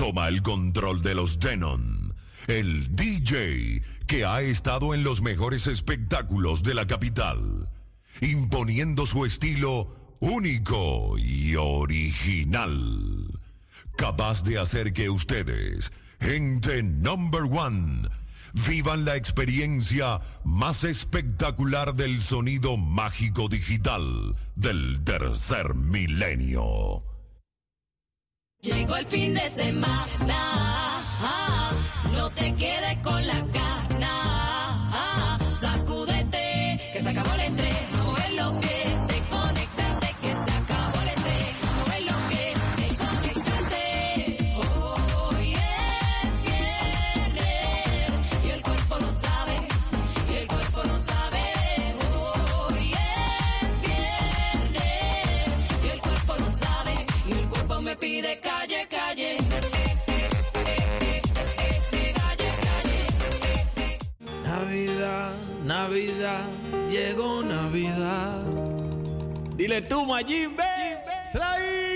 toma el control de los Denon, el DJ que ha estado en los mejores espectáculos de la capital, imponiendo su estilo único y original, capaz de hacer que ustedes, gente number one, vivan la experiencia más espectacular del sonido mágico digital del tercer milenio. Llegó el fin de semana, no te quedes con la gana, Navidad, llegó Navidad. Dile tú, Mayimbe. Traigo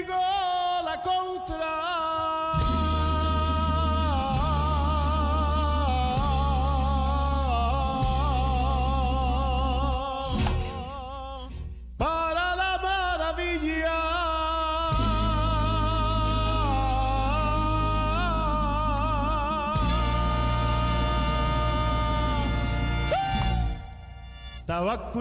Tabaco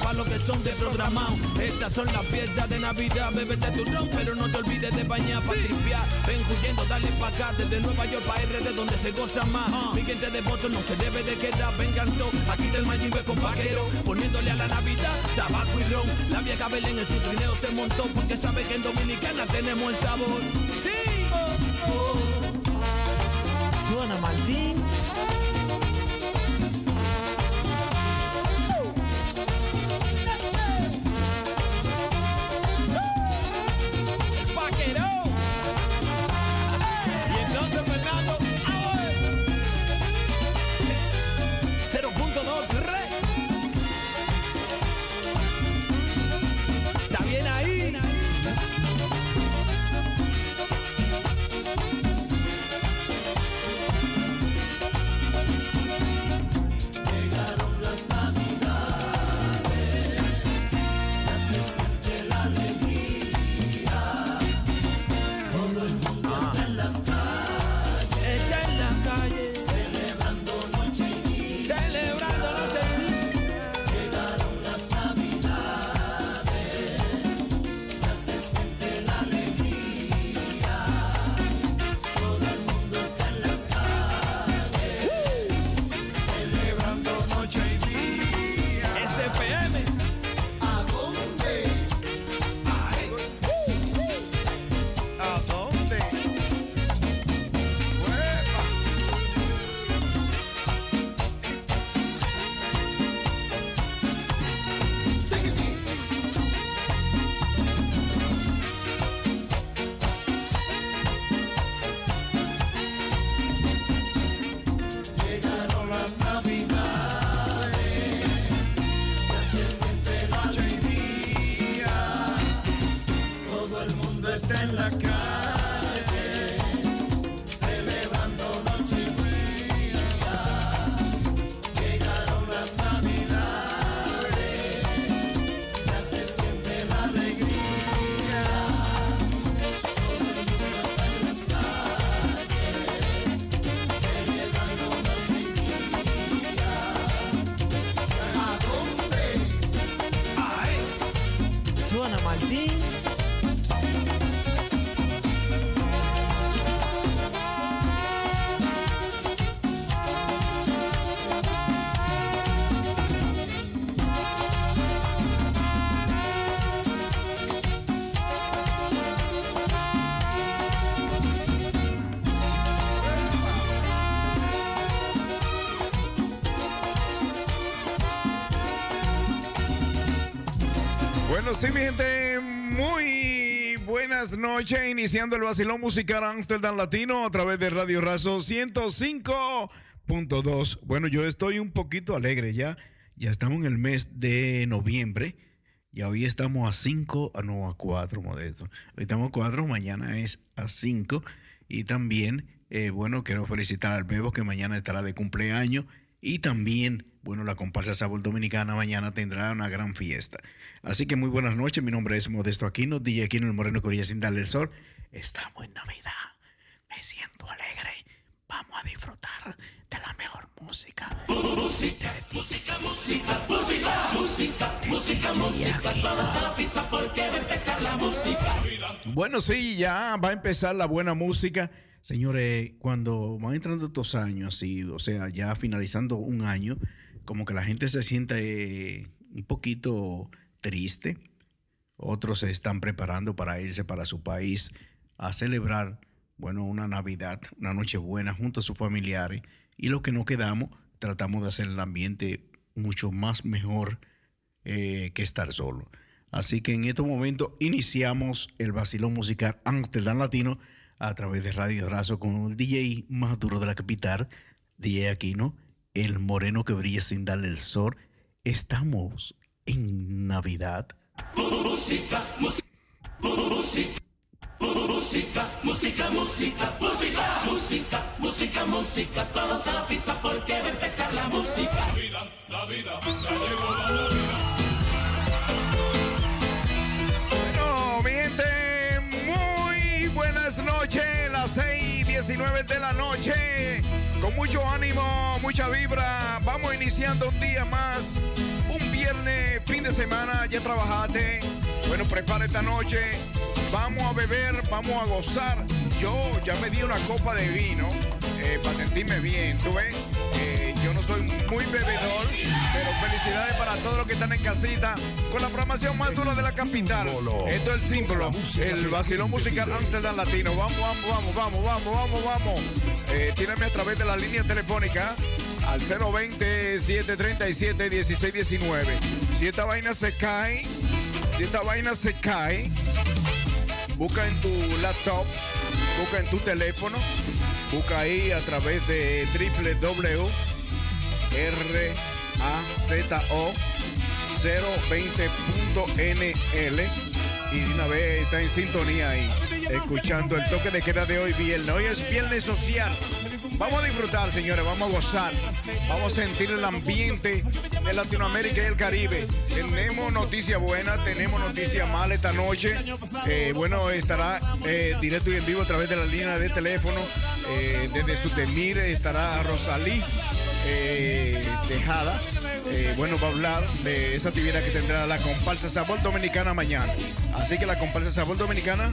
Tabaco y rompa lo que son de programado. Estas son las fiestas de Navidad. Bébete tu ron, pero no te olvides de bañar para tripear. Ven huyendo, dale pa' acá. Desde Nueva York pa' RD donde se goza más. Mi gente de voto no se debe de quedar. Vengan todos. Aquí del Mayimbe con vaquero. Poniéndole a la Navidad tabaco y ron. La vieja Belén en su trineo se montó. Porque sabe que en Dominicana tenemos el sabor. Sí. Suena Martín. Sí, mi gente, muy buenas noches. Iniciando el vacilón musical Amsterdam Latino a través de Radio Razo 105.2. Bueno, yo estoy un poquito alegre ya. Ya estamos en el mes de noviembre. Y hoy estamos a 5, a no a 4, modesto. Hoy estamos a 4, mañana es a 5. Y también, eh, bueno, quiero felicitar al Bebo que mañana estará de cumpleaños. Y también, bueno, la comparsa Sabor Dominicana mañana tendrá una gran fiesta. Así que muy buenas noches, mi nombre es Modesto Aquino, DJ Aquino el Moreno Corilla sin darle el sol. Estamos en Navidad, me siento alegre, vamos a disfrutar de la mejor música. Música, música, música, música, música, música, música, todos a la pista porque va a empezar la música. Bueno, sí, ya va a empezar la buena música. Señores, cuando van entrando estos años así, o sea, ya finalizando un año, como que la gente se siente eh, un poquito triste. Otros se están preparando para irse para su país a celebrar, bueno, una Navidad, una noche buena junto a sus familiares. Y lo que nos quedamos, tratamos de hacer el ambiente mucho más mejor eh, que estar solo. Así que en estos momentos iniciamos el vacilón musical Amsterdam Latino a través de Radio Razo con el DJ más duro de la capital, DJ Aquino, el moreno que brilla sin darle el sol. Estamos en Navidad? Música, música, música. Música, música, música, música, música, música, música, todos a la pista porque va a empezar la música. La vida, la vida, la llegó la Navidad. Bueno, mi muy buenas noches, las 6 y 19 de la noche. Con mucho ánimo, mucha vibra. Vamos iniciando un día más. Un viernes, fin de semana, ya trabajaste. Bueno, prepara esta noche. Vamos a beber, vamos a gozar. Yo ya me di una copa de vino eh, para sentirme bien, ¿tú ves? Eh, yo no soy muy bebedor, pero felicidades para todos los que están en casita con la programación más dura de la capital. Esto es el símbolo, el vacilón musical Amsterdam Latino. Vamos, vamos, vamos, vamos, vamos, vamos, vamos. Eh, tírame a través de la línea telefónica al 020-737-1619. Si esta vaina se cae, si esta vaina se cae, busca en tu laptop, busca en tu teléfono, busca ahí a través de www.razo 020.nl y de una vez está en sintonía ahí, escuchando el toque de queda de hoy viernes. Hoy es viernes social. Vamos a disfrutar, señores, vamos a gozar, vamos a sentir el ambiente de Latinoamérica y el Caribe. Tenemos noticias buenas, tenemos noticias malas esta noche. Eh, bueno, estará eh, directo y en vivo a través de la línea de teléfono. Eh, desde Sutemir estará Rosalí eh, Tejada. Eh, bueno, va a hablar de esa actividad que tendrá la comparsa Sabor Dominicana mañana. Así que la comparsa Sabor Dominicana,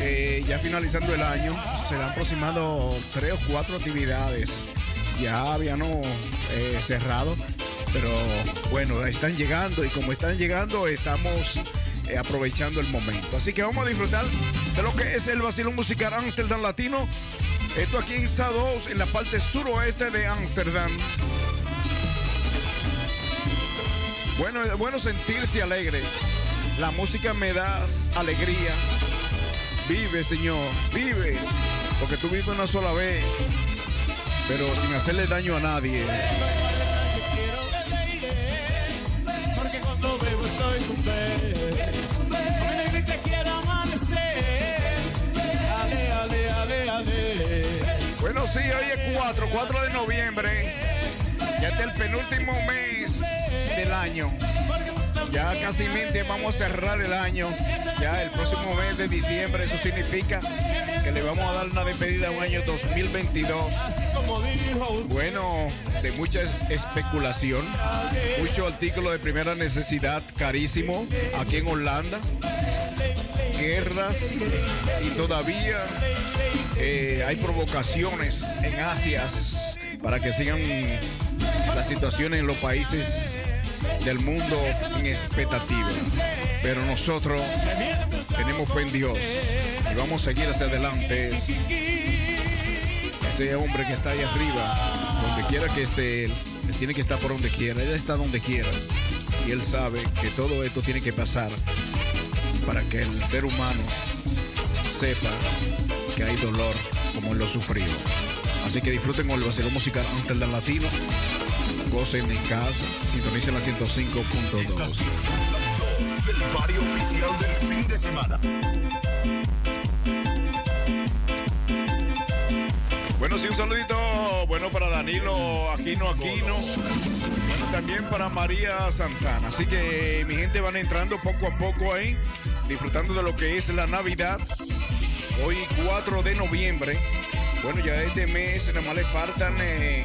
eh, ya finalizando el año, serán aproximado tres o cuatro actividades. Ya habían eh, cerrado, pero bueno, están llegando y como están llegando, estamos aprovechando el momento. Así que vamos a disfrutar de lo que es el vacilón musical Amsterdam Latino. Esto aquí en SA2, en la parte suroeste de Ámsterdam. Bueno, es bueno sentirse alegre. La música me da alegría. Vive, Señor, vives. Porque tú vives una sola vez, pero sin hacerle daño a nadie. Porque cuando bebo estoy con te quiero amanecer. Ale, ale, ale, ale. Bueno, sí, hoy es 4, 4 de noviembre. Ya está el penúltimo mes del año. Ya casi mente vamos a cerrar el año. Ya el próximo mes de diciembre. Eso significa que le vamos a dar una despedida a un año 2022. Bueno, de mucha especulación. Mucho artículo de primera necesidad carísimo aquí en Holanda. Guerras y todavía eh, hay provocaciones en Asia para que sigan las situaciones en los países del mundo en expectativa. Pero nosotros tenemos fe en Dios y vamos a seguir hacia adelante. Ese hombre que está ahí arriba, donde quiera que esté él, tiene que estar por donde quiera, él está donde quiera. Y él sabe que todo esto tiene que pasar para que el ser humano sepa que hay dolor como él lo sufrió. Así que disfruten con el vacilón musical Amsterdam Latino. Gocen en casa, sintonicen la 105.2. del party oficial del fin de semana. Bueno, sí, un saludito bueno para Danilo Aquino Aquino. Bueno, también para María Santana. Así que mi gente van entrando poco a poco ahí, disfrutando de lo que es la Navidad. Hoy 4 de noviembre. Bueno, ya este mes nada más le faltan, eh,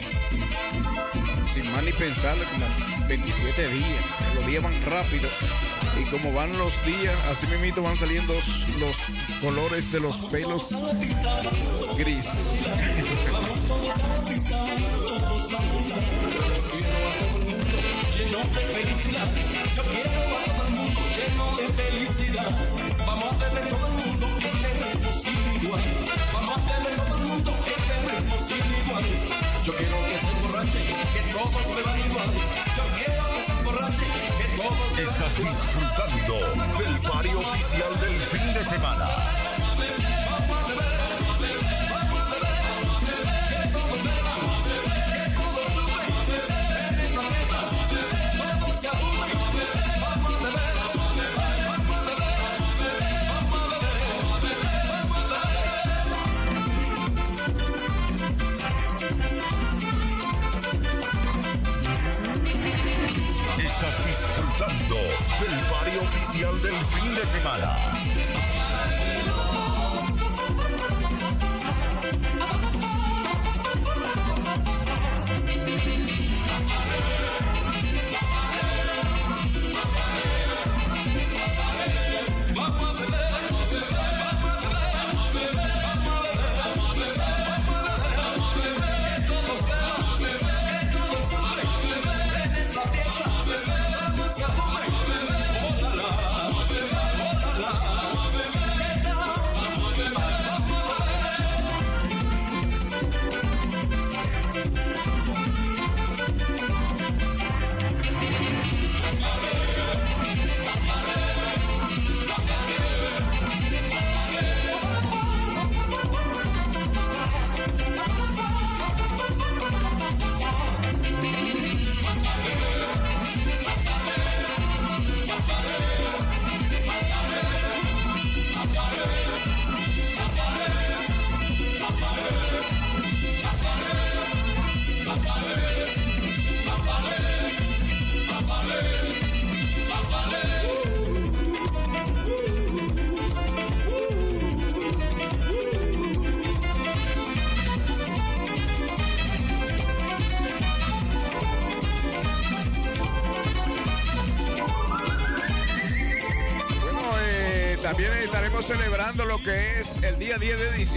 sin más ni pensarle, como 27 días. Los días van rápido. Y como van los días, así mismo van saliendo los, colores de los pelos gris. Lleno de felicidad, yo quiero a todo el mundo lleno de felicidad. Vamos a a todo el mundo igual. Yo quiero que se emborrachen, que todos beban igual. Yo quiero que se emborrachen, que todos beban igual. Estás disfrutando del party oficial del fin de semana. Party oficial del fin de semana.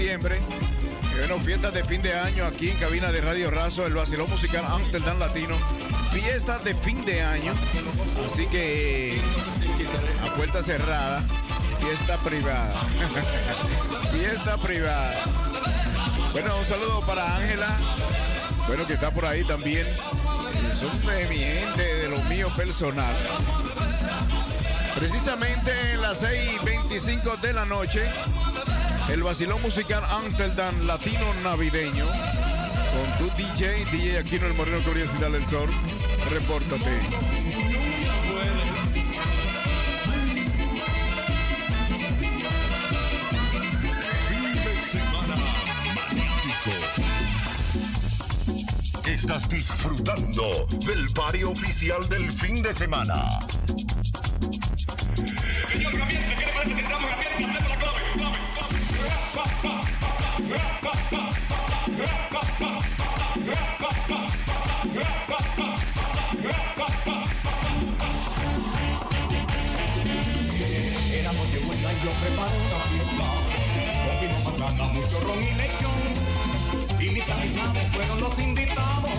Diciembre. Bueno, fiestas de fin de año aquí en cabina de Radio Razo, el vacilón musical Amsterdam Latino. Fiestas de fin de año. Así que a puerta cerrada, fiesta privada. fiesta privada. Bueno, un saludo para Ángela. Bueno, que está por ahí también. Son de mi de lo mío personal. Precisamente en las 6.25 de la noche, el vacilón musical Amsterdam Latino Navideño, con tu DJ, DJ Aquino el Moreno Curiosidad del Sol. Repórtate. Fin de semana magnífico. Estás disfrutando del party oficial del fin de semana. Señor Gabriel, ¿qué le parece si entramos Gabriel? Pasemos la clave, clave. Éramos de buena y yo preparé una fiesta. Con vino manzana, mucho ron y lechón. Y mis amistades fueron los invitados.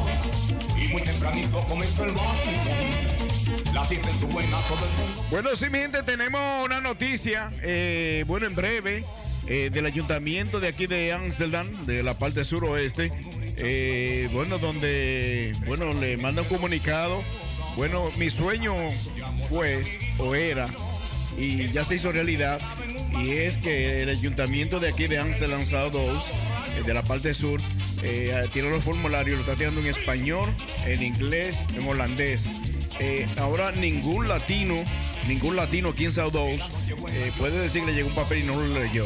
Y muy tempranito comenzó el vacilón. La fiesta su buena, todo el mundo. Bueno, sí, mi gente, tenemos una noticia, eh, bueno, en breve, eh, del ayuntamiento de aquí de Amsterdam, de la parte suroeste, eh, bueno, donde, bueno, le manda un comunicado. Bueno, mi sueño fue o era, y ya se hizo realidad, y es que el ayuntamiento de aquí de Amsterdam South 2, eh, de la parte sur, tiene los formularios, lo está tirando en español, en inglés, en holandés. Ahora ningún latino, ningún latino aquí en South 2 eh, puede decir que le llegó un papel y no lo leyó.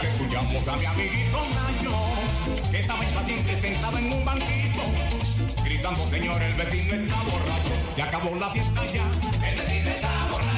Que escuchamos a mi amiguito Nayo. Que estaba impaciente sentado en un banquito. Gritando, señor, el vecino está borracho. Se acabó la fiesta ya. El vecino está borracho.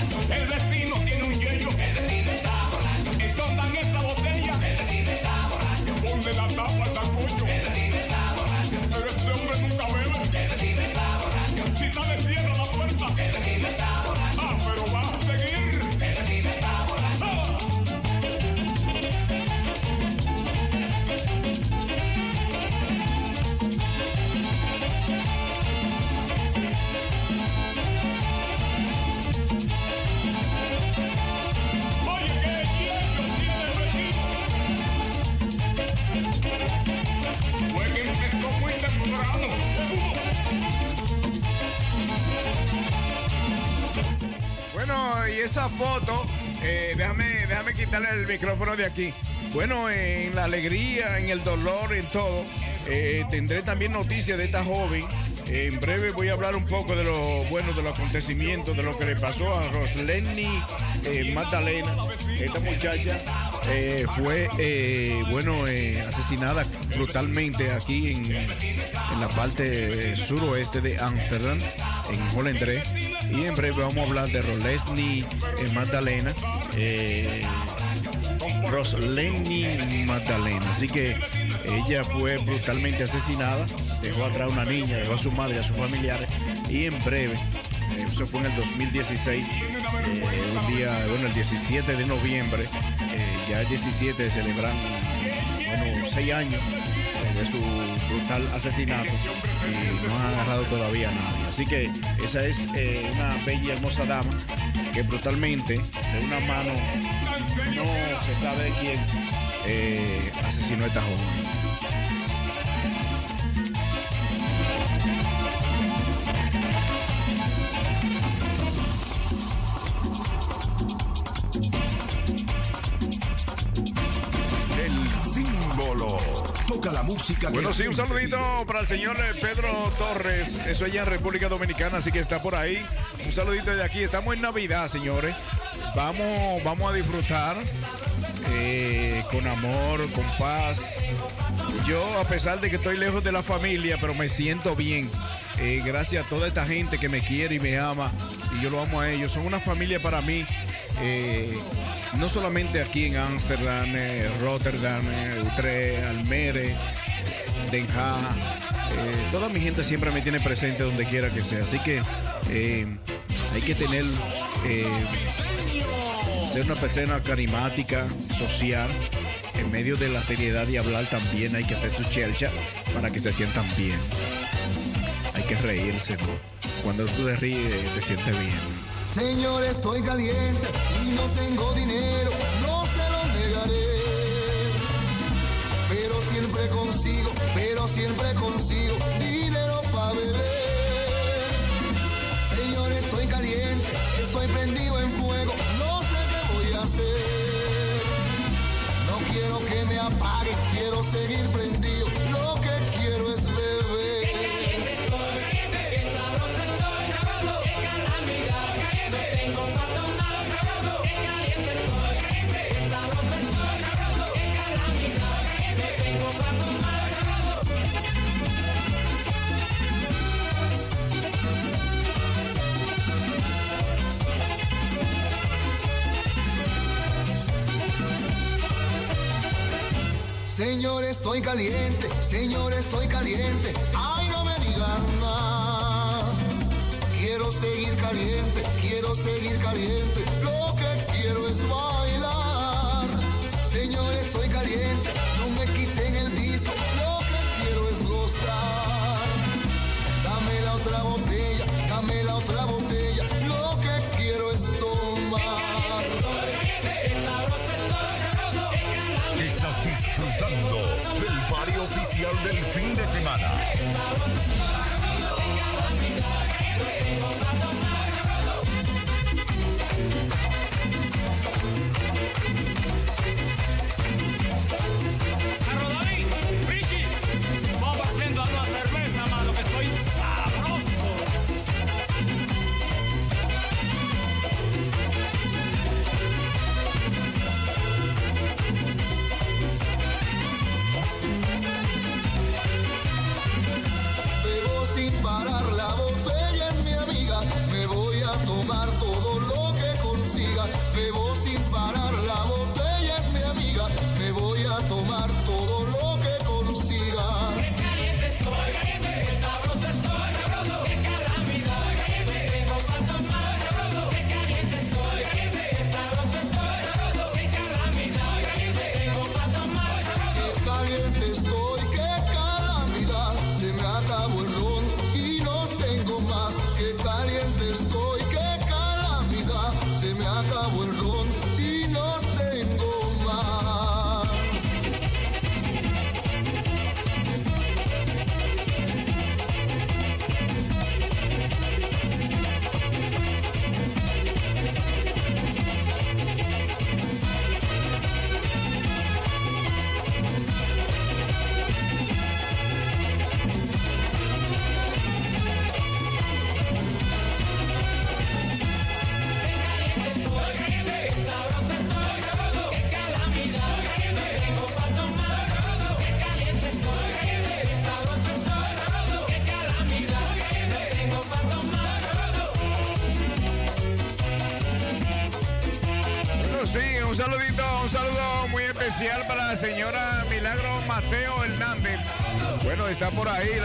Quitarle el micrófono de aquí. Bueno, en la alegría, en el dolor, en todo, eh, tendré también noticias de esta joven. En breve voy a hablar un poco de lo bueno, de los acontecimientos, de lo que le pasó a Rosleni eh, Magdalena. Esta muchacha eh, fue, eh, bueno, asesinada brutalmente aquí en, la parte suroeste de Ámsterdam, en Holendré. Y en breve vamos a hablar de Rosleni Magdalena. Rosleni Magdalena. Así que ella fue brutalmente asesinada, dejó atrás una niña, dejó a su madre, a sus familiares y en breve, eso fue en el 2016, eh, un día, bueno, el 17 de noviembre, eh, ya el 17 celebran, bueno, seis años de su brutal asesinato y no han agarrado todavía a nadie. Así que esa es eh, una bella y hermosa dama que brutalmente, de una mano, no se sabe quién, eh, asesinó a esta joven. El símbolo. Toca la música. Bueno, sí, un saludito para el señor eh, Pedro Torres. Eso allá en República Dominicana, así que está por ahí. Un saludito de aquí. Estamos en Navidad, señores. Vamos, vamos a disfrutar eh, con amor, con paz. Yo, a pesar de que estoy lejos de la familia, pero me siento bien. Eh, gracias a toda esta gente que me quiere y me ama. Y yo lo amo a ellos. Son una familia para mí. eh, no solamente aquí en Ámsterdam, Rotterdam, Utrecht, Almere, Den Haag. eh, toda mi gente siempre me tiene presente donde quiera que sea. Así que hay que tener, ser una persona carismática, social. En medio de la seriedad y hablar también hay que hacer su chelcha para que se sientan bien. Hay que reírse, ¿no? Cuando tú te ríes, te sientes bien. Señor, estoy caliente y no tengo dinero, no se lo negaré. Pero siempre consigo, pero siempre consigo dinero para beber. Señor, estoy caliente, estoy prendido No quiero que me apague, quiero seguir prendido, Señor, estoy caliente, Señor, estoy caliente. Ay, no me digas nada. Quiero seguir caliente, quiero seguir caliente. Lo que quiero es bailar. Señor, estoy caliente, no me quiten el disco. Lo que quiero es gozar. Dame la otra botella, dame la otra botella. Disfrutando del oficial del fin de semana.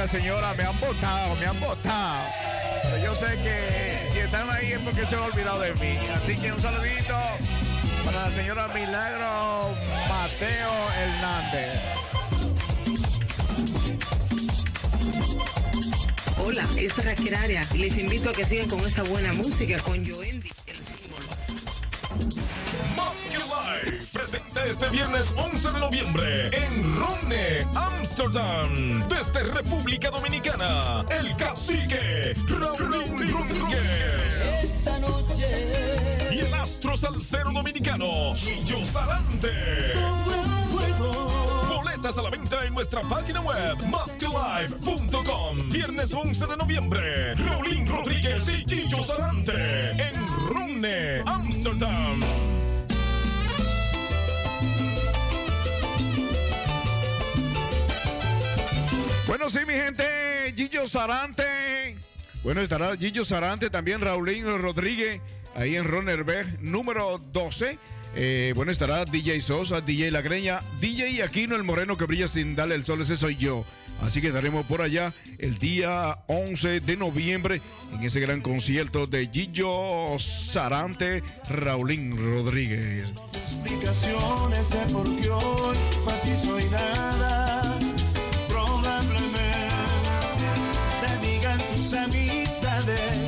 Señora, me han votado, me han votado. Pero yo sé que si están ahí es porque se han olvidado de mí. Así que un saludito para la señora Milagro Mateo Hernández. Hola, es Raquel Arias. Les invito a que sigan con esa buena música con Joendy, el símbolo. Más que Live presenta este viernes 11 de noviembre en Ronne, Amsterdam, desde República Dominicana, el cacique Raúl Rodríguez. Esta noche Y el astro salsero dominicano, Gillo Sarante. Boletas a la venta en nuestra página web, maskelive.com. Viernes 11 de noviembre, Raulín Rodríguez y Gillo Sarante en Ronne, Amsterdam. Bueno, sí, mi gente, Gillo Sarante. Bueno, estará Gillo Sarante, también Raulín Rodríguez, ahí en Ronerberg, número 12. Eh, bueno, estará DJ Sosa, DJ La Greña, DJ Aquino, el moreno que brilla sin darle el sol, ese soy yo. Así que estaremos por allá el día 11 de noviembre en ese gran concierto de Gillo Sarante, Raulín Rodríguez. explicaciones de por qué hoy para nada. Amistades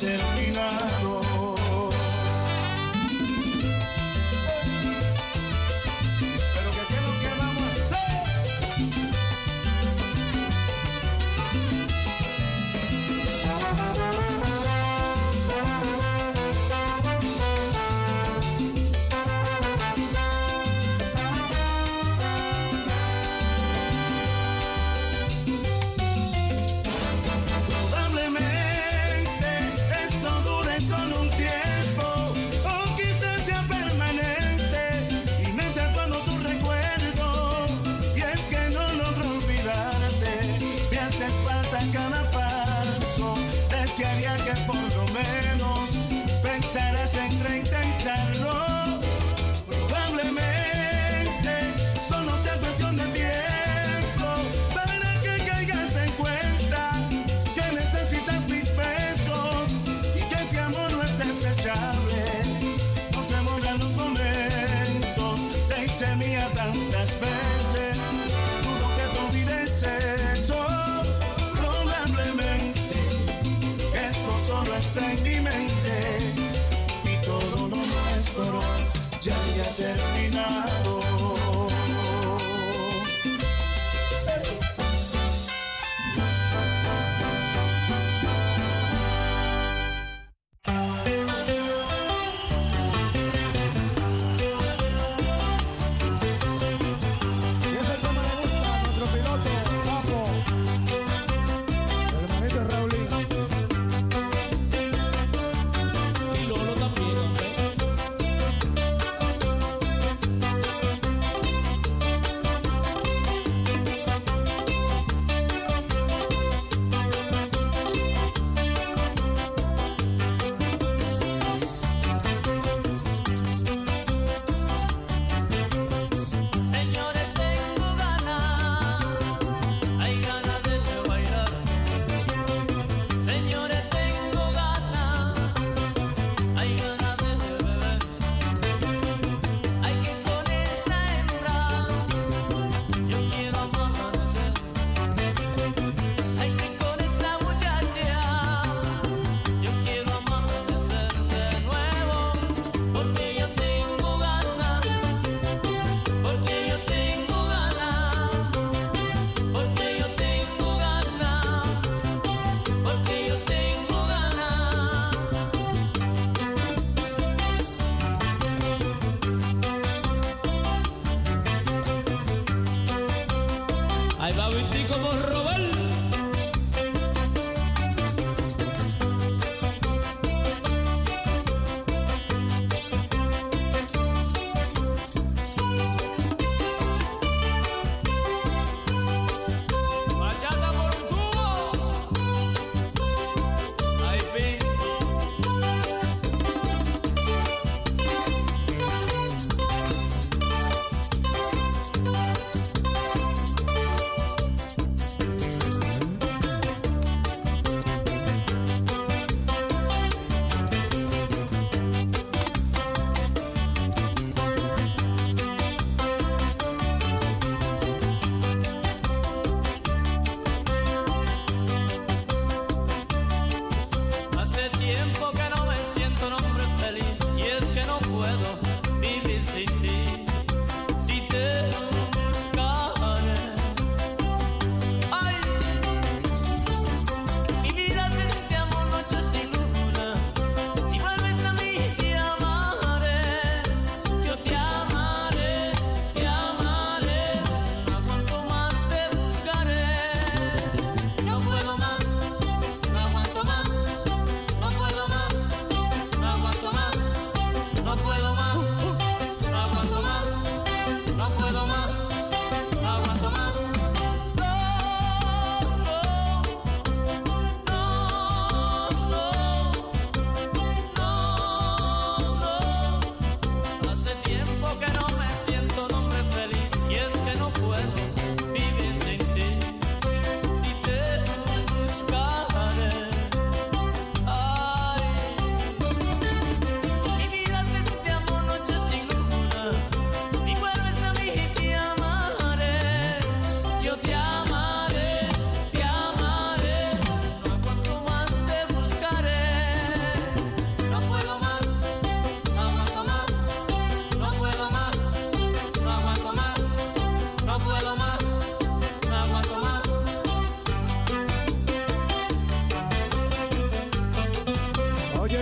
ya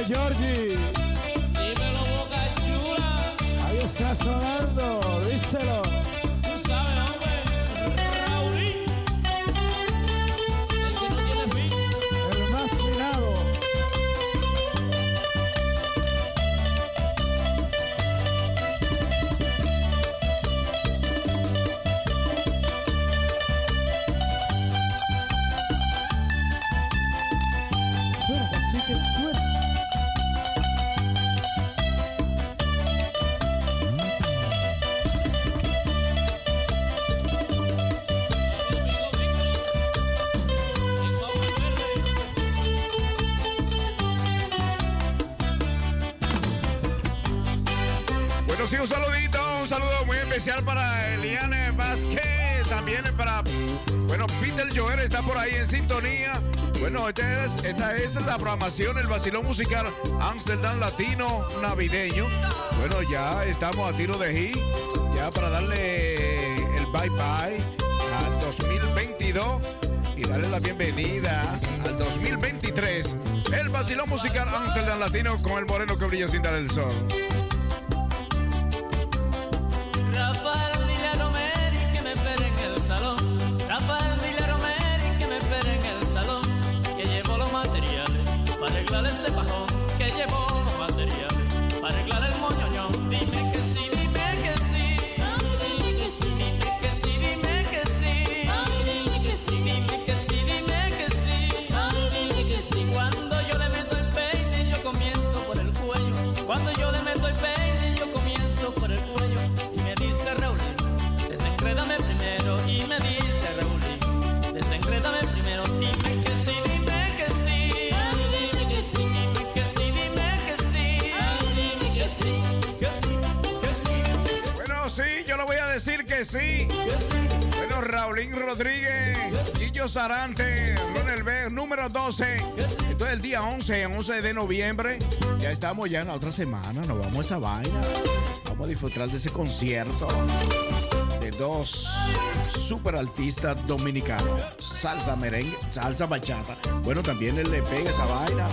Georgie. Dímelo, Boca Chula. Ahí está sonando, díselo. ahí en sintonía. Bueno, esta es, la programación, el vacilón musical Amsterdam Latino Navideño. Bueno, ya estamos a tiro de hit, ya para darle el bye bye al 2022 y darle la bienvenida al 2023. El vacilón musical Amsterdam Latino con el moreno que brilla sin dar el sol. Sarante, Ronald B, número 12. Entonces el día 11, 11 de noviembre, ya estamos ya en la otra semana, nos vamos a esa vaina. Vamos a disfrutar de ese concierto de dos super artistas dominicanos. Salsa merengue, salsa bachata. Bueno, también él le pega esa vaina.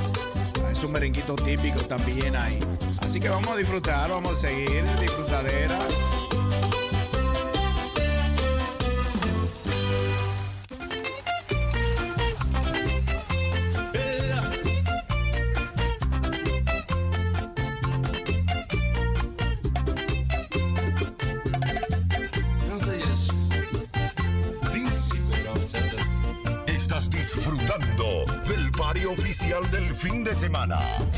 Ah, es un merenguito típico también ahí. Así que vamos a disfrutar, vamos a seguir disfrutadera. Ghana.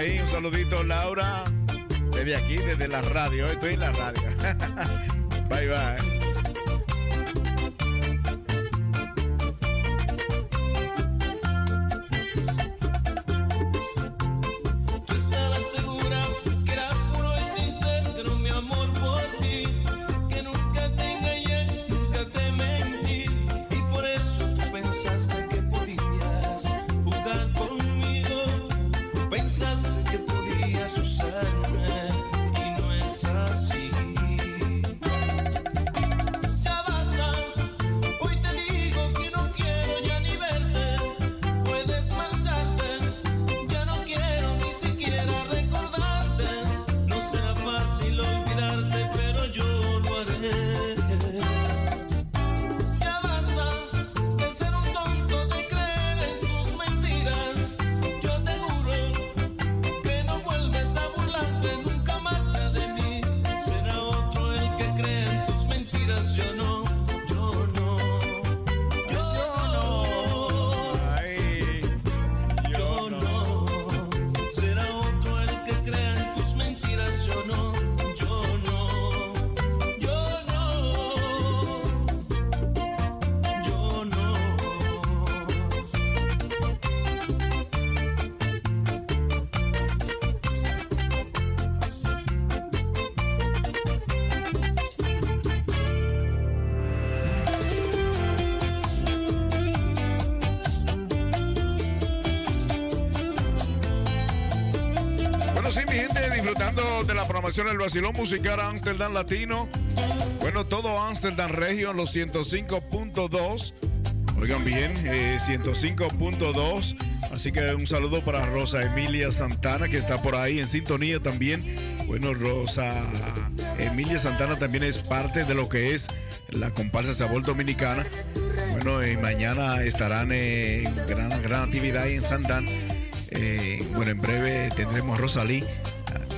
Un saludito, Laura. Desde aquí, desde la radio. Estoy en la radio. bye, bye. El Vacilón Musical Amsterdam Latino. Bueno, todo Amsterdam Regio en los 105.2. Oigan bien, eh, 105.2. Así que un saludo para Rosa Emilia Santana que está por ahí en sintonía también. Bueno, Rosa Emilia Santana también es parte de lo que es la comparsa Sabor Dominicana. Bueno, mañana estarán en gran, actividad ahí en Santana. Eh, bueno, en breve tendremos a Rosalí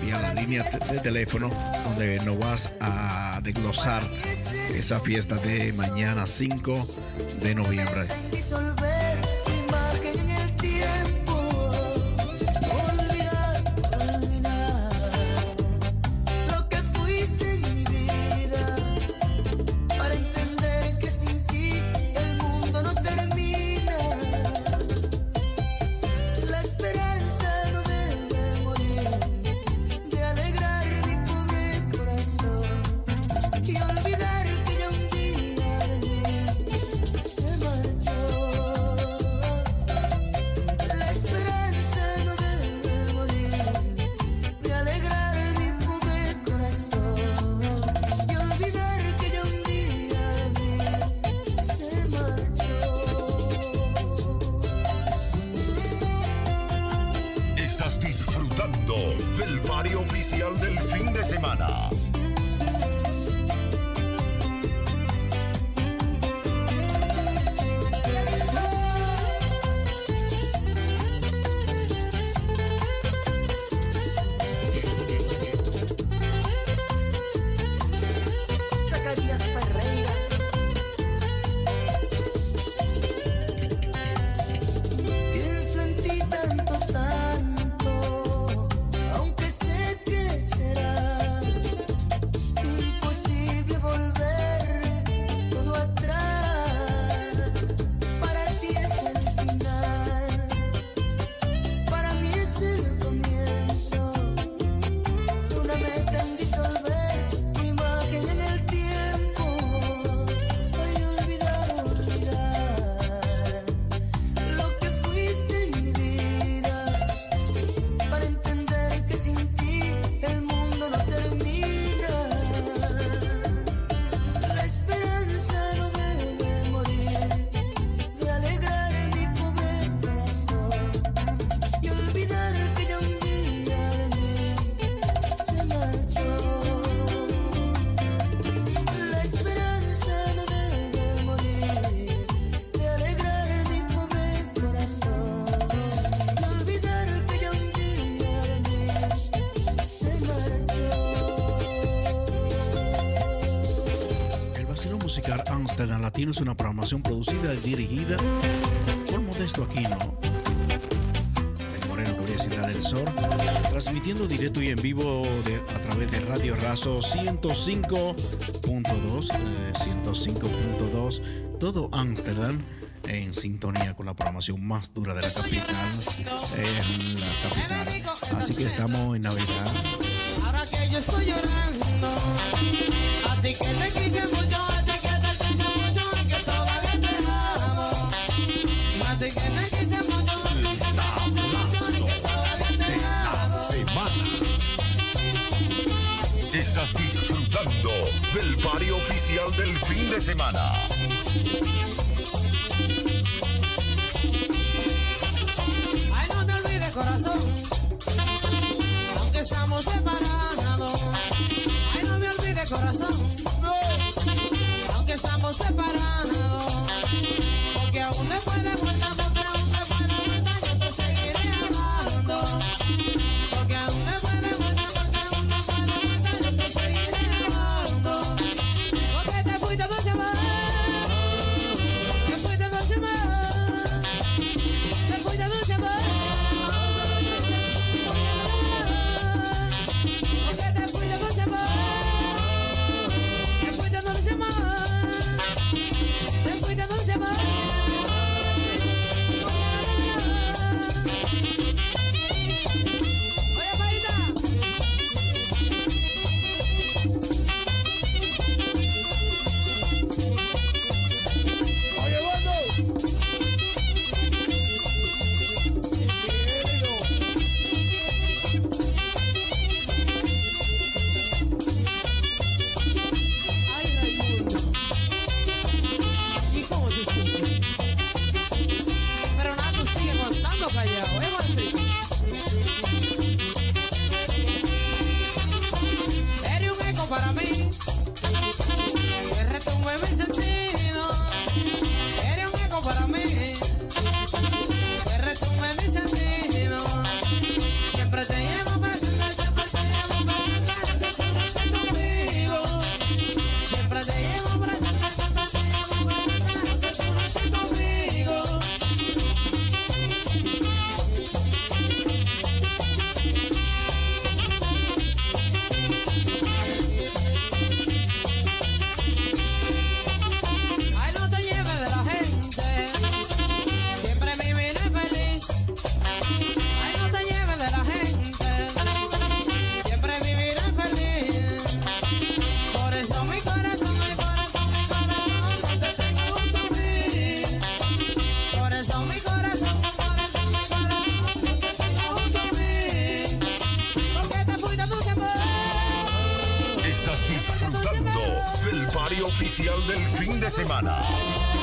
vía la línea de teléfono, donde nos vas a desglosar esa fiesta de mañana 5 de noviembre. Latinos, una programación producida y dirigida por Modesto Aquino, el moreno que voy a citar el sol, transmitiendo directo y en vivo a través de Radio Razo 105.2, 105.2, eh, todo Ámsterdam en sintonía con la programación más dura de la capital. Así que estamos en Navidad. Ahora que yo estoy llorando, a que te quise del barrio oficial del fin de semana. Ay, no te olvides, corazón. oficial del fin de semana.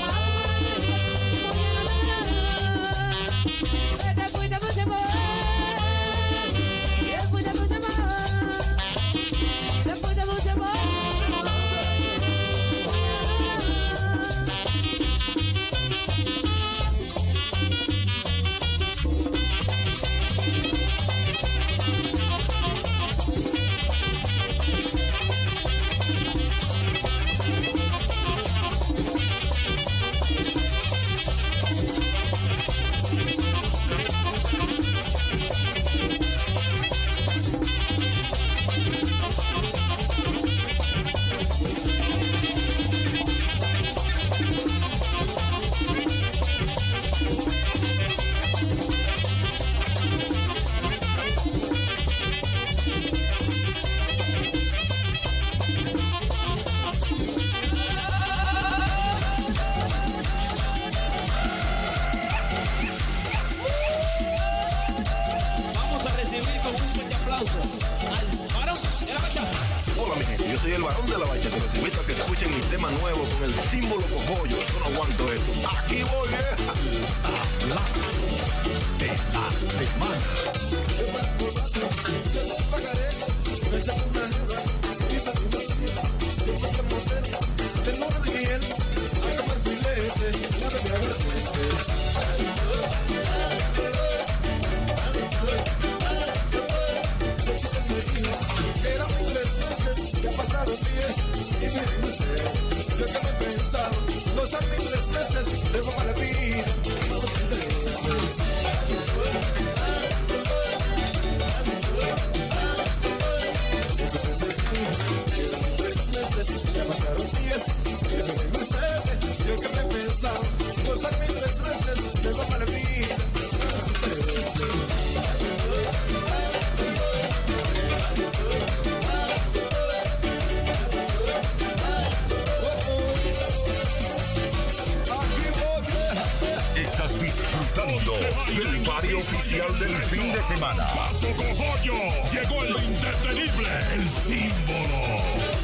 oficial del fin de semana. Paso Cogollo llegó el indetenible, el símbolo